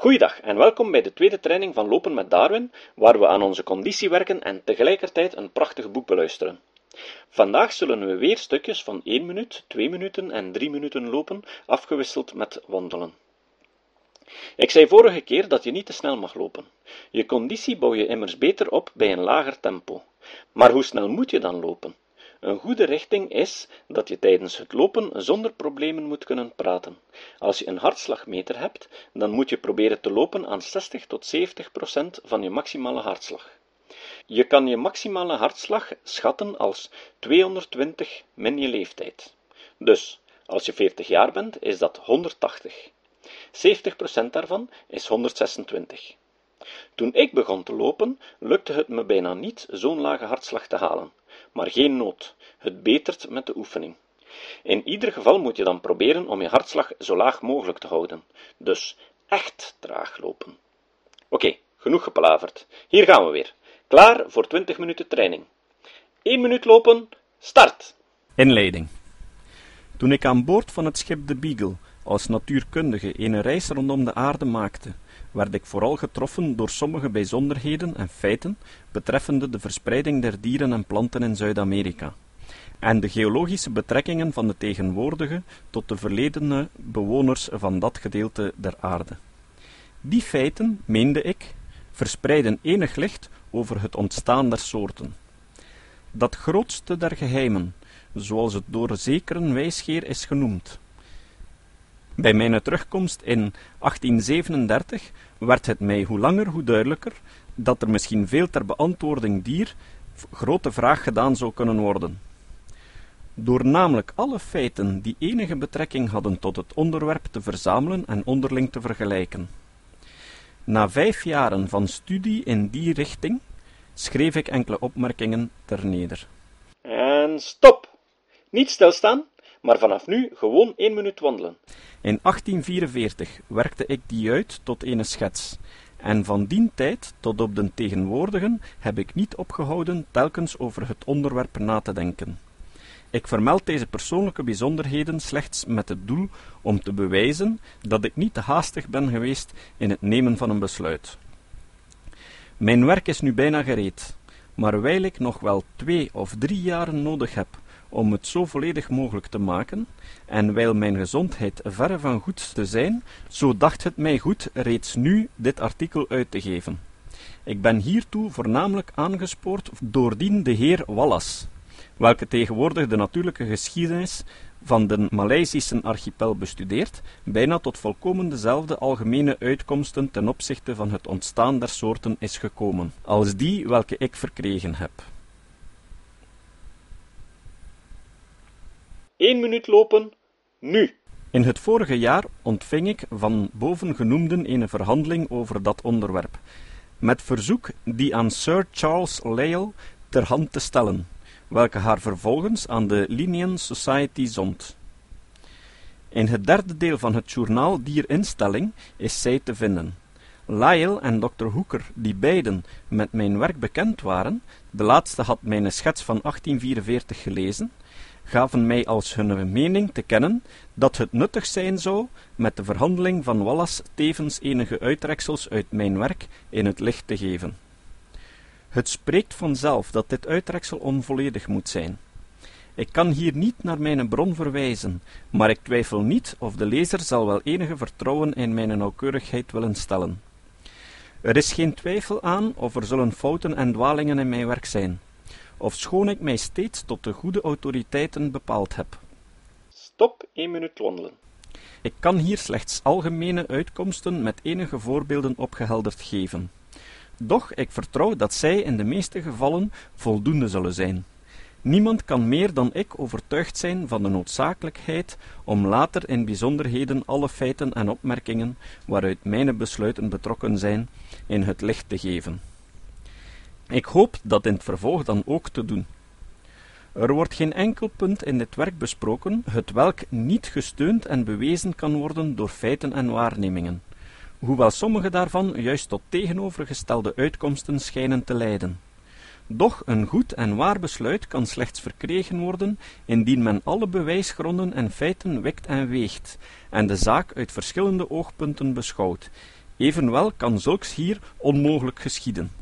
Goeiedag en welkom bij de tweede training van Lopen met Darwin, waar we aan onze conditie werken en tegelijkertijd een prachtig boek beluisteren. Vandaag zullen we weer stukjes van 1 minuut, 2 minuten en 3 minuten lopen, afgewisseld met wandelen. Ik zei vorige keer dat je niet te snel mag lopen. Je conditie bouw je immers beter op bij een lager tempo. Maar hoe snel moet je dan lopen? Een goede richting is dat je tijdens het lopen zonder problemen moet kunnen praten. Als je een hartslagmeter hebt, dan moet je proberen te lopen aan 60 tot 70 procent van je maximale hartslag. Je kan je maximale hartslag schatten als 220 min je leeftijd. Dus, als je 40 jaar bent, is dat 180. 70 procent daarvan is 126. Toen ik begon te lopen, lukte het me bijna niet zo'n lage hartslag te halen. Maar geen nood, het betert met de oefening. In ieder geval moet je dan proberen om je hartslag zo laag mogelijk te houden. Dus echt traag lopen. Oké, genoeg gepalaverd. Hier gaan we weer. Klaar voor 20 minuten training. 1 minuut lopen, start! Inleiding. Toen ik aan boord van het schip de Beagle als natuurkundige een reis rondom de aarde maakte, werd ik vooral getroffen door sommige bijzonderheden en feiten betreffende de verspreiding der dieren en planten in Zuid-Amerika en de geologische betrekkingen van de tegenwoordige tot de verledene bewoners van dat gedeelte der aarde. Die feiten, meende ik, verspreiden enig licht over het ontstaan der soorten. Dat grootste der geheimen, zoals het door zekeren wijsgeer is genoemd. Bij mijn terugkomst in 1837 werd het mij hoe langer hoe duidelijker dat er misschien veel ter beantwoording dier grote vraag gedaan zou kunnen worden. Door namelijk alle feiten die enige betrekking hadden tot het onderwerp te verzamelen en onderling te vergelijken. Na vijf jaren van studie in die richting schreef ik enkele opmerkingen ter neder. En stop! Niet stilstaan, maar vanaf nu gewoon één minuut wandelen. In 1844 werkte ik die uit tot een schets, en van die tijd tot op den tegenwoordigen heb ik niet opgehouden telkens over het onderwerp na te denken. Ik vermeld deze persoonlijke bijzonderheden slechts met het doel om te bewijzen dat ik niet te haastig ben geweest in het nemen van een besluit. Mijn werk is nu bijna gereed, maar wijl ik nog wel twee of drie jaren nodig heb om het zo volledig mogelijk te maken, en wijl mijn gezondheid verre van goed te zijn, zo dacht het mij goed reeds nu dit artikel uit te geven. Ik ben hiertoe voornamelijk aangespoord doordien de heer Wallace, welke tegenwoordig de natuurlijke geschiedenis van de Maleisische archipel bestudeert, bijna tot volkomen dezelfde algemene uitkomsten ten opzichte van het ontstaan der soorten is gekomen, als die welke ik verkregen heb. 1 minuut lopen, nu! In het vorige jaar ontving ik van bovengenoemden een verhandeling over dat onderwerp, met verzoek die aan Sir Charles Lyell ter hand te stellen, welke haar vervolgens aan de Linnean Society zond. In het derde deel van het journaal dier instelling is zij te vinden. Lyell en Dr. Hooker, die beiden met mijn werk bekend waren, de laatste had mijn schets van 1844 gelezen, gaven mij als hun mening te kennen dat het nuttig zijn zou met de verhandeling van Wallace tevens enige uittreksels uit mijn werk in het licht te geven. Het spreekt vanzelf dat dit uittreksel onvolledig moet zijn. Ik kan hier niet naar mijn bron verwijzen, maar ik twijfel niet of de lezer zal wel enige vertrouwen in mijn nauwkeurigheid willen stellen. Er is geen twijfel aan of er zullen fouten en dwalingen in mijn werk zijn, ofschoon ik mij steeds tot de goede autoriteiten bepaald heb. Stop één minuut wandelen. Ik kan hier slechts algemene uitkomsten met enige voorbeelden opgehelderd geven. Doch ik vertrouw dat zij in de meeste gevallen voldoende zullen zijn. Niemand kan meer dan ik overtuigd zijn van de noodzakelijkheid om later in bijzonderheden alle feiten en opmerkingen waaruit mijn besluiten betrokken zijn, in het licht te geven. Ik hoop dat in het vervolg dan ook te doen. Er wordt geen enkel punt in dit werk besproken, het welk niet gesteund en bewezen kan worden door feiten en waarnemingen hoewel sommige daarvan juist tot tegenovergestelde uitkomsten schijnen te leiden. Doch een goed en waar besluit kan slechts verkregen worden indien men alle bewijsgronden en feiten wikt en weegt, en de zaak uit verschillende oogpunten beschouwt, Evenwel kan zulks hier onmogelijk geschieden.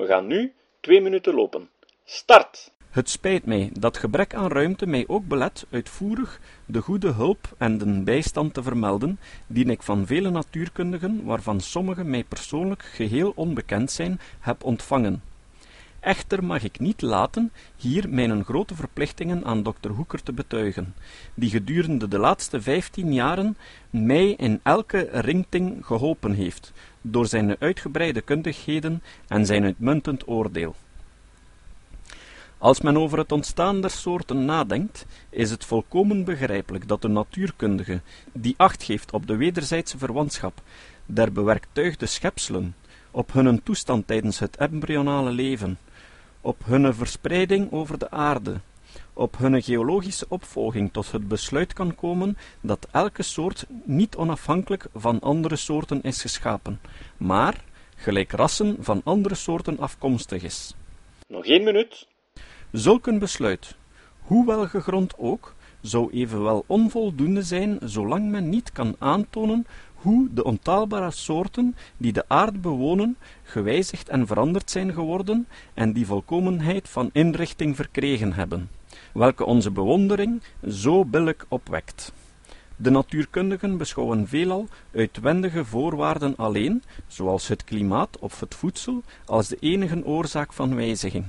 We gaan nu twee minuten lopen. Start! Het spijt mij dat gebrek aan ruimte mij ook belet uitvoerig de goede hulp en de bijstand te vermelden, die ik van vele natuurkundigen, waarvan sommigen mij persoonlijk geheel onbekend zijn, heb ontvangen. Echter mag ik niet laten hier mijn grote verplichtingen aan dokter Hoeker te betuigen, die gedurende de laatste vijftien jaren mij in elke ringting geholpen heeft, door zijn uitgebreide kundigheden en zijn uitmuntend oordeel. Als men over het ontstaan der soorten nadenkt, is het volkomen begrijpelijk dat de natuurkundige, die acht geeft op de wederzijdse verwantschap der bewerktuigde schepselen, op hun toestand tijdens het embryonale leven, op hun verspreiding over de aarde, op hun geologische opvolging tot het besluit kan komen dat elke soort niet onafhankelijk van andere soorten is geschapen, maar gelijk rassen van andere soorten afkomstig is. Nog één minuut. Zulk een besluit, hoe wel gegrond ook, zou evenwel onvoldoende zijn zolang men niet kan aantonen hoe de ontaalbare soorten die de aarde bewonen gewijzigd en veranderd zijn geworden en die volkomenheid van inrichting verkregen hebben, welke onze bewondering zo billijk opwekt. De natuurkundigen beschouwen veelal uitwendige voorwaarden alleen, zoals het klimaat of het voedsel, als de enige oorzaak van wijziging.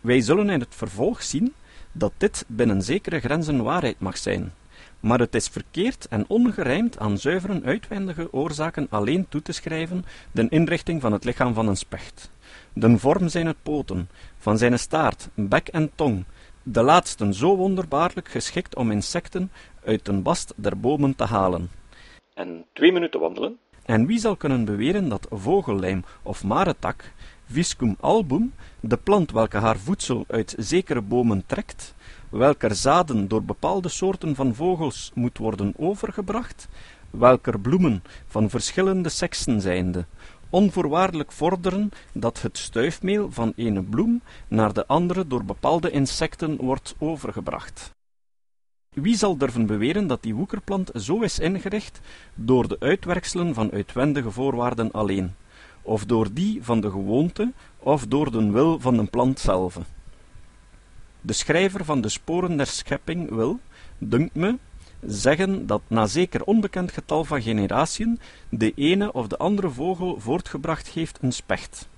Wij zullen in het vervolg zien dat dit binnen zekere grenzen waarheid mag zijn, maar het is verkeerd en ongerijmd aan zuivere uitwendige oorzaken alleen toe te schrijven de inrichting van het lichaam van een specht, de vorm zijn poten, van zijn staart, bek en tong, de laatsten zo wonderbaarlijk geschikt om insecten uit een bast der bomen te halen. En twee minuten wandelen. En wie zal kunnen beweren dat vogellijm of maretak Viscum album, de plant welke haar voedsel uit zekere bomen trekt, welker zaden door bepaalde soorten van vogels moet worden overgebracht, welker bloemen van verschillende seksen zijnde, onvoorwaardelijk vorderen dat het stuifmeel van ene bloem naar de andere door bepaalde insecten wordt overgebracht. Wie zal durven beweren dat die woekerplant zo is ingericht door de uitwerkselen van uitwendige voorwaarden alleen? of door die van de gewoonte, of door de wil van de plant zelf. De schrijver van de sporen der schepping wil, dunkt me, zeggen dat na zeker onbekend getal van generatiën de ene of de andere vogel voortgebracht heeft een specht,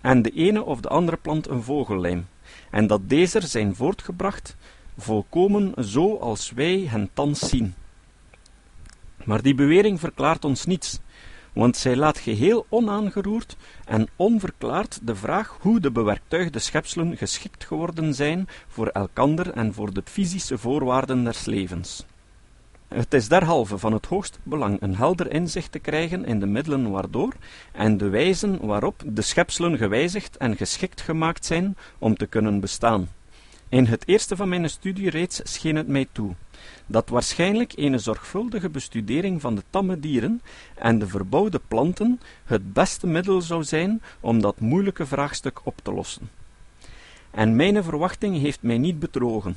en de ene of de andere plant een vogellijm, en dat deze zijn voortgebracht volkomen zo als wij hen thans zien. Maar die bewering verklaart ons niets, want zij laat geheel onaangeroerd en onverklaard de vraag hoe de bewerktuigde schepselen geschikt geworden zijn voor elkander en voor de fysische voorwaarden des levens. Het is derhalve van het hoogste belang een helder inzicht te krijgen in de middelen waardoor en de wijzen waarop de schepselen gewijzigd en geschikt gemaakt zijn om te kunnen bestaan. In het eerste van mijn studie reeds scheen het mij toe dat waarschijnlijk een zorgvuldige bestudering van de tamme dieren en de verbouwde planten het beste middel zou zijn om dat moeilijke vraagstuk op te lossen. En mijn verwachting heeft mij niet bedrogen.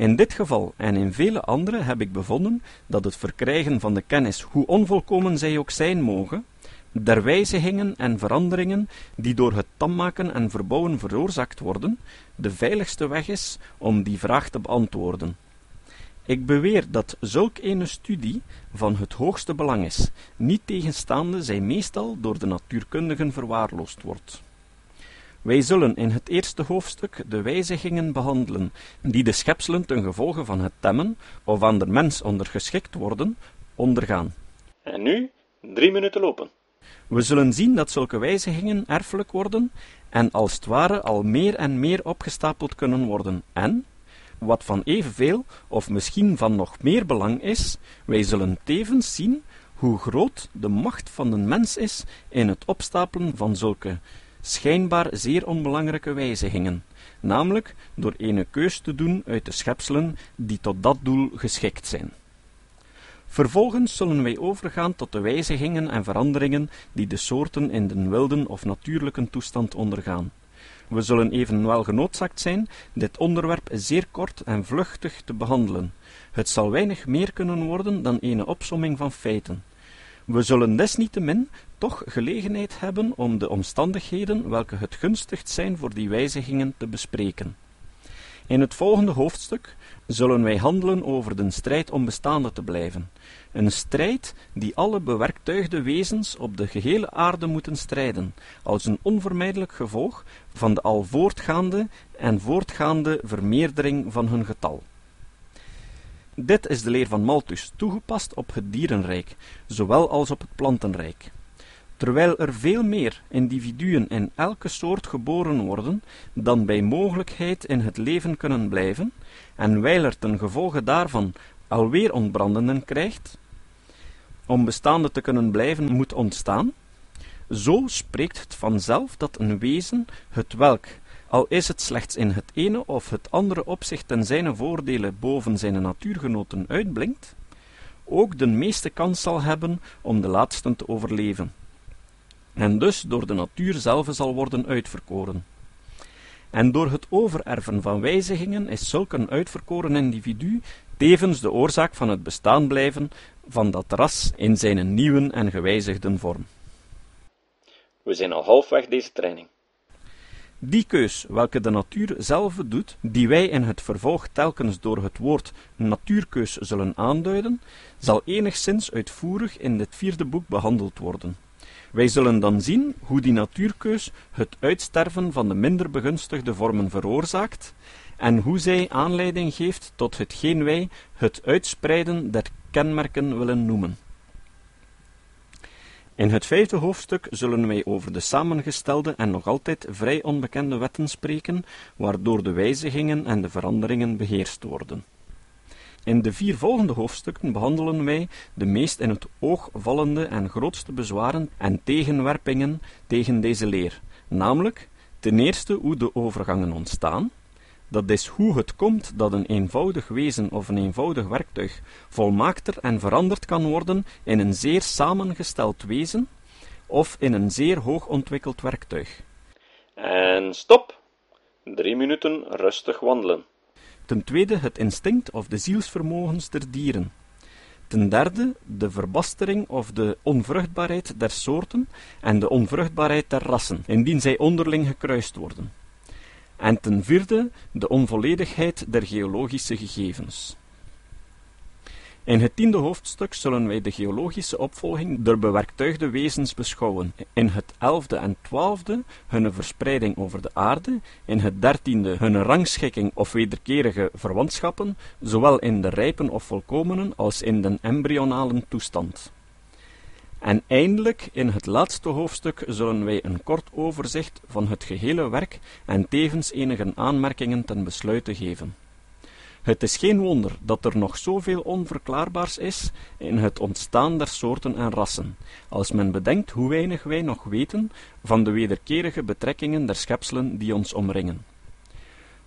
In dit geval en in vele andere heb ik bevonden dat het verkrijgen van de kennis, hoe onvolkomen zij ook zijn mogen, der wijzigingen en veranderingen die door het tammaken en verbouwen veroorzaakt worden, de veiligste weg is om die vraag te beantwoorden. Ik beweer dat zulk eene studie van het hoogste belang is, niet tegenstaande zij meestal door de natuurkundigen verwaarloosd wordt. Wij zullen in het eerste hoofdstuk de wijzigingen behandelen, die de schepselen ten gevolge van het temmen, of aan de mens ondergeschikt worden, ondergaan. En nu drie minuten lopen. We zullen zien dat zulke wijzigingen erfelijk worden en als het ware al meer en meer opgestapeld kunnen worden en, wat van evenveel of misschien van nog meer belang is, wij zullen tevens zien hoe groot de macht van een mens is in het opstapelen van zulke schijnbaar zeer onbelangrijke wijzigingen, namelijk door ene keus te doen uit de schepselen die tot dat doel geschikt zijn. Vervolgens zullen wij overgaan tot de wijzigingen en veranderingen die de soorten in den wilden of natuurlijke toestand ondergaan. We zullen evenwel genoodzaakt zijn dit onderwerp zeer kort en vluchtig te behandelen. Het zal weinig meer kunnen worden dan ene opsomming van feiten, We zullen desniettemin toch gelegenheid hebben om de omstandigheden welke het gunstigst zijn voor die wijzigingen te bespreken. In het volgende hoofdstuk zullen wij handelen over de strijd om bestaande te blijven. Een strijd die alle bewerktuigde wezens op de gehele aarde moeten strijden, als een onvermijdelijk gevolg van de al voortgaande en voortgaande vermeerdering van hun getal. Dit is de leer van Malthus, toegepast op het dierenrijk, zowel als op het plantenrijk. Terwijl er veel meer individuen in elke soort geboren worden dan bij mogelijkheid in het leven kunnen blijven, en wijl er ten gevolge daarvan alweer ontbrandenden krijgt, om bestaande te kunnen blijven moet ontstaan, zo spreekt het vanzelf dat een wezen, het welk, al is het slechts in het ene of het andere opzicht ten zijne voordelen boven zijn natuurgenoten uitblinkt, ook de meeste kans zal hebben om de laatsten te overleven, en dus door de natuur zelf zal worden uitverkoren. En door het overerven van wijzigingen is zulk een uitverkoren individu tevens de oorzaak van het bestaan blijven van dat ras in zijn nieuwe en gewijzigde vorm. We zijn al halfweg deze training. Die keus, welke de natuur zelf doet, die wij in het vervolg telkens door het woord natuurkeus zullen aanduiden, zal enigszins uitvoerig in dit vierde boek behandeld worden. Wij zullen dan zien hoe die natuurkeus het uitsterven van de minder begunstigde vormen veroorzaakt, en hoe zij aanleiding geeft tot hetgeen wij het uitspreiden der kenmerken willen noemen. In het vijfde hoofdstuk zullen wij over de samengestelde en nog altijd vrij onbekende wetten spreken, waardoor de wijzigingen en de veranderingen beheerst worden. In de vier volgende hoofdstukken behandelen wij de meest in het oog vallende en grootste bezwaren en tegenwerpingen tegen deze leer, namelijk ten eerste hoe de overgangen ontstaan, dat is hoe het komt dat een eenvoudig wezen of een eenvoudig werktuig volmaakter en veranderd kan worden in een zeer samengesteld wezen of in een zeer hoog ontwikkeld werktuig. En stop! Drie minuten rustig wandelen. Ten tweede het instinct of de zielsvermogens der dieren. Ten derde de verbastering of de onvruchtbaarheid der soorten en de onvruchtbaarheid der rassen, indien zij onderling gekruist worden. En ten vierde de onvolledigheid der geologische gegevens. In het tiende hoofdstuk zullen wij de geologische opvolging der bewerktuigde wezens beschouwen, in het elfde en twaalfde hun verspreiding over de aarde, in het dertiende hun rangschikking of wederkerige verwantschappen, zowel in de rijpen of volkomenen als in den embryonalen toestand. En eindelijk, in het laatste hoofdstuk, zullen wij een kort overzicht van het gehele werk en tevens enige aanmerkingen ten besluite geven. Het is geen wonder dat er nog zoveel onverklaarbaars is in het ontstaan der soorten en rassen, als men bedenkt hoe weinig wij nog weten van de wederkerige betrekkingen der schepselen die ons omringen.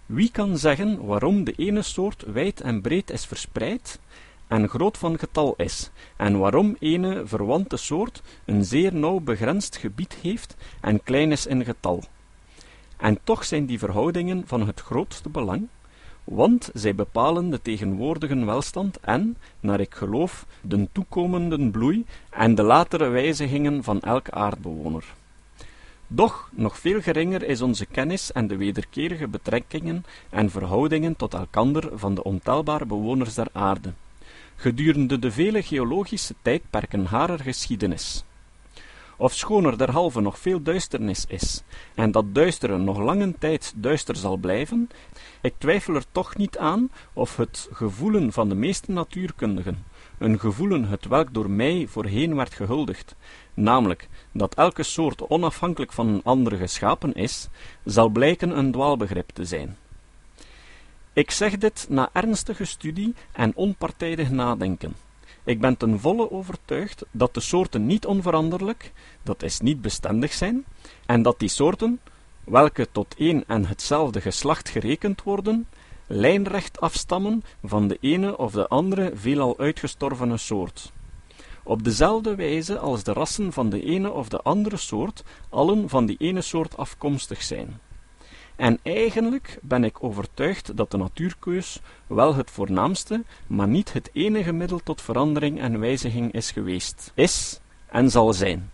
Wie kan zeggen waarom de ene soort wijd en breed is verspreid en groot van getal is, en waarom ene verwante soort een zeer nauw begrensd gebied heeft en klein is in getal? En toch zijn die verhoudingen van het grootste belang, want zij bepalen de tegenwoordige welstand en, naar ik geloof, de toekomende bloei en de latere wijzigingen van elke aardbewoner. Doch nog veel geringer is onze kennis en de wederkerige betrekkingen en verhoudingen tot elkander van de ontelbare bewoners der aarde, gedurende de vele geologische tijdperken harer geschiedenis. Ofschoon er derhalve nog veel duisternis is, en dat duistere nog lange tijd duister zal blijven, ik twijfel er toch niet aan of het gevoelen van de meeste natuurkundigen, een gevoelen het welk door mij voorheen werd gehuldigd, namelijk dat elke soort onafhankelijk van een andere geschapen is, zal blijken een dwaalbegrip te zijn. Ik zeg dit na ernstige studie en onpartijdig nadenken. Ik ben ten volle overtuigd dat de soorten niet onveranderlijk, dat is niet bestendig zijn, en dat die soorten, welke tot één en hetzelfde geslacht gerekend worden, lijnrecht afstammen van de ene of de andere veelal uitgestorvene soort. Op dezelfde wijze als de rassen van de ene of de andere soort allen van die ene soort afkomstig zijn. En eigenlijk ben ik overtuigd dat de natuurkeus wel het voornaamste, maar niet het enige middel tot verandering en wijziging is geweest, is en zal zijn.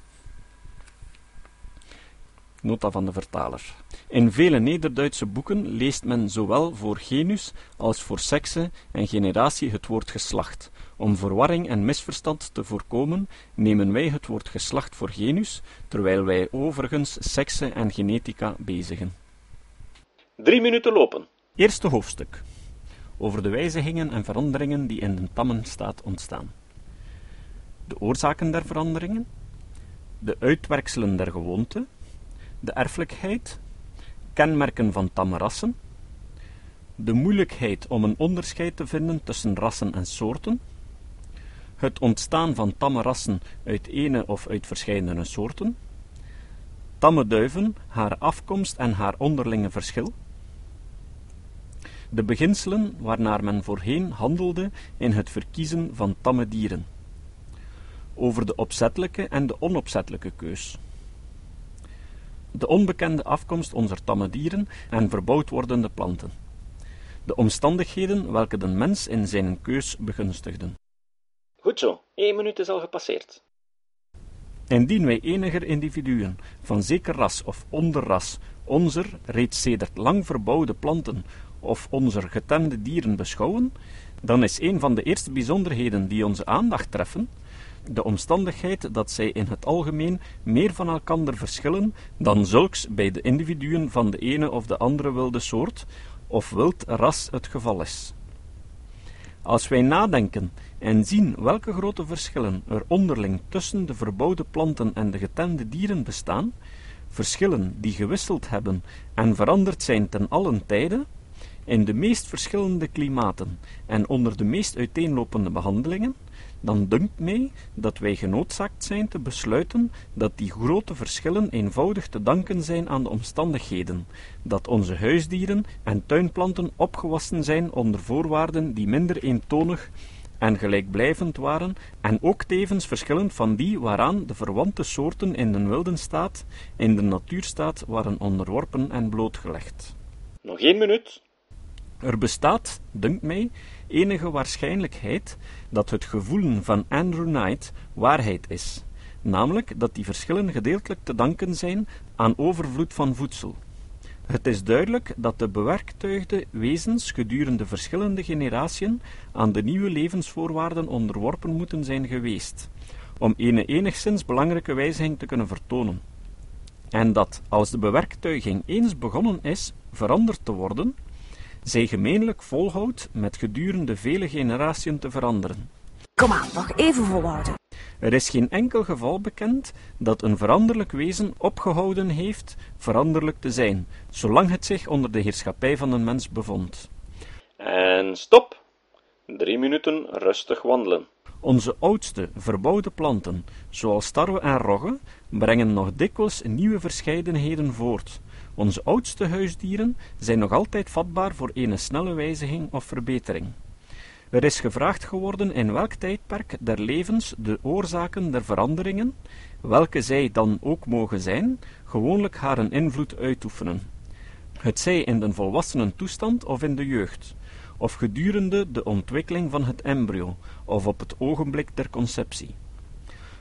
Nota van de vertaler. In vele Nederduitse boeken leest men zowel voor genus als voor sekse en generatie het woord geslacht. Om verwarring en misverstand te voorkomen, nemen wij het woord geslacht voor genus, terwijl wij overigens sekse en genetica bezigen. Drie minuten lopen. Eerste hoofdstuk. Over de wijzigingen en veranderingen die in de tammenstaat ontstaan. De oorzaken der veranderingen, de uitwerkselen der gewoonte, de erfelijkheid, kenmerken van tamme rassen, de moeilijkheid om een onderscheid te vinden tussen rassen en soorten, het ontstaan van tamme rassen uit ene of uit verschillende soorten, tamme duiven, haar afkomst en haar onderlinge verschil, de beginselen waarnaar men voorheen handelde in het verkiezen van tamme dieren, over de opzettelijke en de onopzettelijke keus, de onbekende afkomst onze tamme dieren en verbouwd wordende planten, de omstandigheden welke de mens in zijn keus begunstigden. Goed zo, één minuut is al gepasseerd. Indien wij eniger individuen van zeker ras of onderras onzer reeds sedert lang verbouwde planten of onze getemde dieren beschouwen, dan is een van de eerste bijzonderheden die onze aandacht treffen, de omstandigheid dat zij in het algemeen meer van elkander verschillen dan zulks bij de individuen van de ene of de andere wilde soort of wild ras het geval is. Als wij nadenken en zien welke grote verschillen er onderling tussen de verbouwde planten en de getemde dieren bestaan, verschillen die gewisseld hebben en veranderd zijn ten allen tijde, in de meest verschillende klimaten en onder de meest uiteenlopende behandelingen, dan dunkt mij dat wij genoodzaakt zijn te besluiten dat die grote verschillen eenvoudig te danken zijn aan de omstandigheden, dat onze huisdieren en tuinplanten opgewassen zijn onder voorwaarden die minder eentonig en gelijkblijvend waren, en ook tevens verschillend van die waaraan de verwante soorten in de wilde staat, in de natuurstaat waren onderworpen en blootgelegd. Nog één minuut. Er bestaat, dunkt mij, enige waarschijnlijkheid dat het gevoelen van Andrew Knight waarheid is, namelijk dat die verschillen gedeeltelijk te danken zijn aan overvloed van voedsel. Het is duidelijk dat de bewerktuigde wezens gedurende verschillende generatiën aan de nieuwe levensvoorwaarden onderworpen moeten zijn geweest, om een enigszins belangrijke wijziging te kunnen vertonen. En dat, als de bewerktuiging eens begonnen is veranderd te worden, zij gemeenlijk volhoudt met gedurende vele generaties te veranderen. Kom aan, nog even volhouden. Er is geen enkel geval bekend dat een veranderlijk wezen opgehouden heeft veranderlijk te zijn, zolang het zich onder de heerschappij van een mens bevond. En stop. Drie minuten rustig wandelen. Onze oudste verbouwde planten, zoals tarwe en rogge, brengen nog dikwijls nieuwe verscheidenheden voort. Onze oudste huisdieren zijn nog altijd vatbaar voor een snelle wijziging of verbetering. Er is gevraagd geworden in welk tijdperk der levens de oorzaken der veranderingen, welke zij dan ook mogen zijn, gewoonlijk haar een invloed uitoefenen. Het zij in de volwassenen toestand of in de jeugd, of gedurende de ontwikkeling van het embryo, of op het ogenblik der conceptie.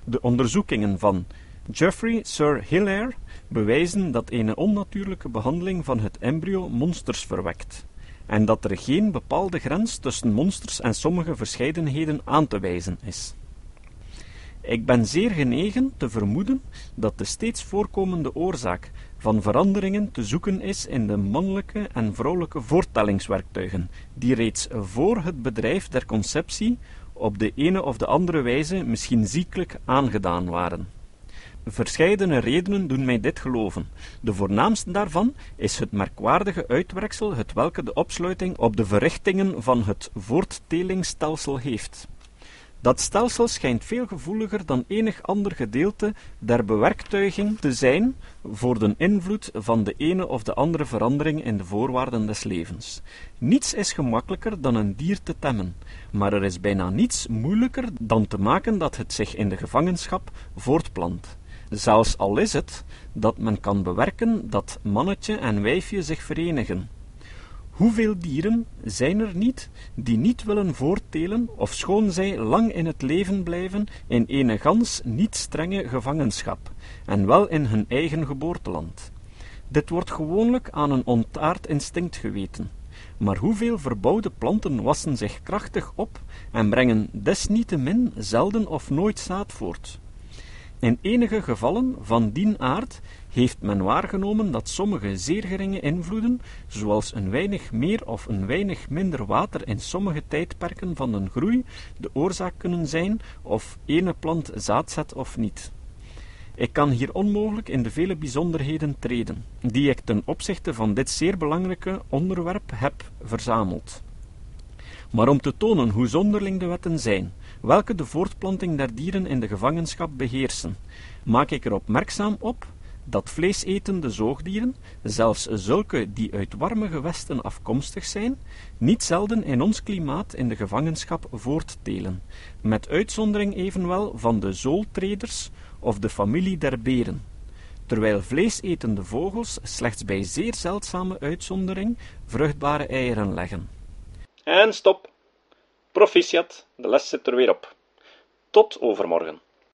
De onderzoekingen van Geoffrey Sir Hilaire bewijzen dat een onnatuurlijke behandeling van het embryo monsters verwekt, en dat er geen bepaalde grens tussen monsters en sommige verscheidenheden aan te wijzen is. Ik ben zeer genegen te vermoeden dat de steeds voorkomende oorzaak van veranderingen te zoeken is in de mannelijke en vrouwelijke voortellingswerktuigen, die reeds voor het bedrijf der conceptie op de ene of de andere wijze misschien ziekelijk aangedaan waren. Verscheidene redenen doen mij dit geloven. De voornaamste daarvan is het merkwaardige uitwerksel het welke de opsluiting op de verrichtingen van het voorttelingsstelsel heeft. Dat stelsel schijnt veel gevoeliger dan enig ander gedeelte der bewerktuiging te zijn voor de invloed van de ene of de andere verandering in de voorwaarden des levens. Niets is gemakkelijker dan een dier te temmen, maar er is bijna niets moeilijker dan te maken dat het zich in de gevangenschap voortplant. Zelfs al is het dat men kan bewerken dat mannetje en wijfje zich verenigen. Hoeveel dieren zijn er niet die niet willen voorttelen, ofschoon zij lang in het leven blijven in een gans niet strenge gevangenschap, en wel in hun eigen geboorteland? Dit wordt gewoonlijk aan een ontaard instinct geweten. Maar hoeveel verbouwde planten wassen zich krachtig op en brengen desniettemin zelden of nooit zaad voort? In enige gevallen van dien aard heeft men waargenomen dat sommige zeer geringe invloeden, zoals een weinig meer of een weinig minder water in sommige tijdperken van een groei, de oorzaak kunnen zijn of ene plant zaad zet of niet. Ik kan hier onmogelijk in de vele bijzonderheden treden, die ik ten opzichte van dit zeer belangrijke onderwerp heb verzameld. Maar om te tonen hoe zonderling de wetten zijn, welke de voortplanting der dieren in de gevangenschap beheersen, maak ik er opmerkzaam op dat vleesetende zoogdieren, zelfs zulke die uit warme gewesten afkomstig zijn, niet zelden in ons klimaat in de gevangenschap voorttelen, met uitzondering evenwel van de zooltreders of de familie der beren, terwijl vleesetende vogels slechts bij zeer zeldzame uitzondering vruchtbare eieren leggen. En stop. Proficiat, de les zit er weer op. Tot overmorgen.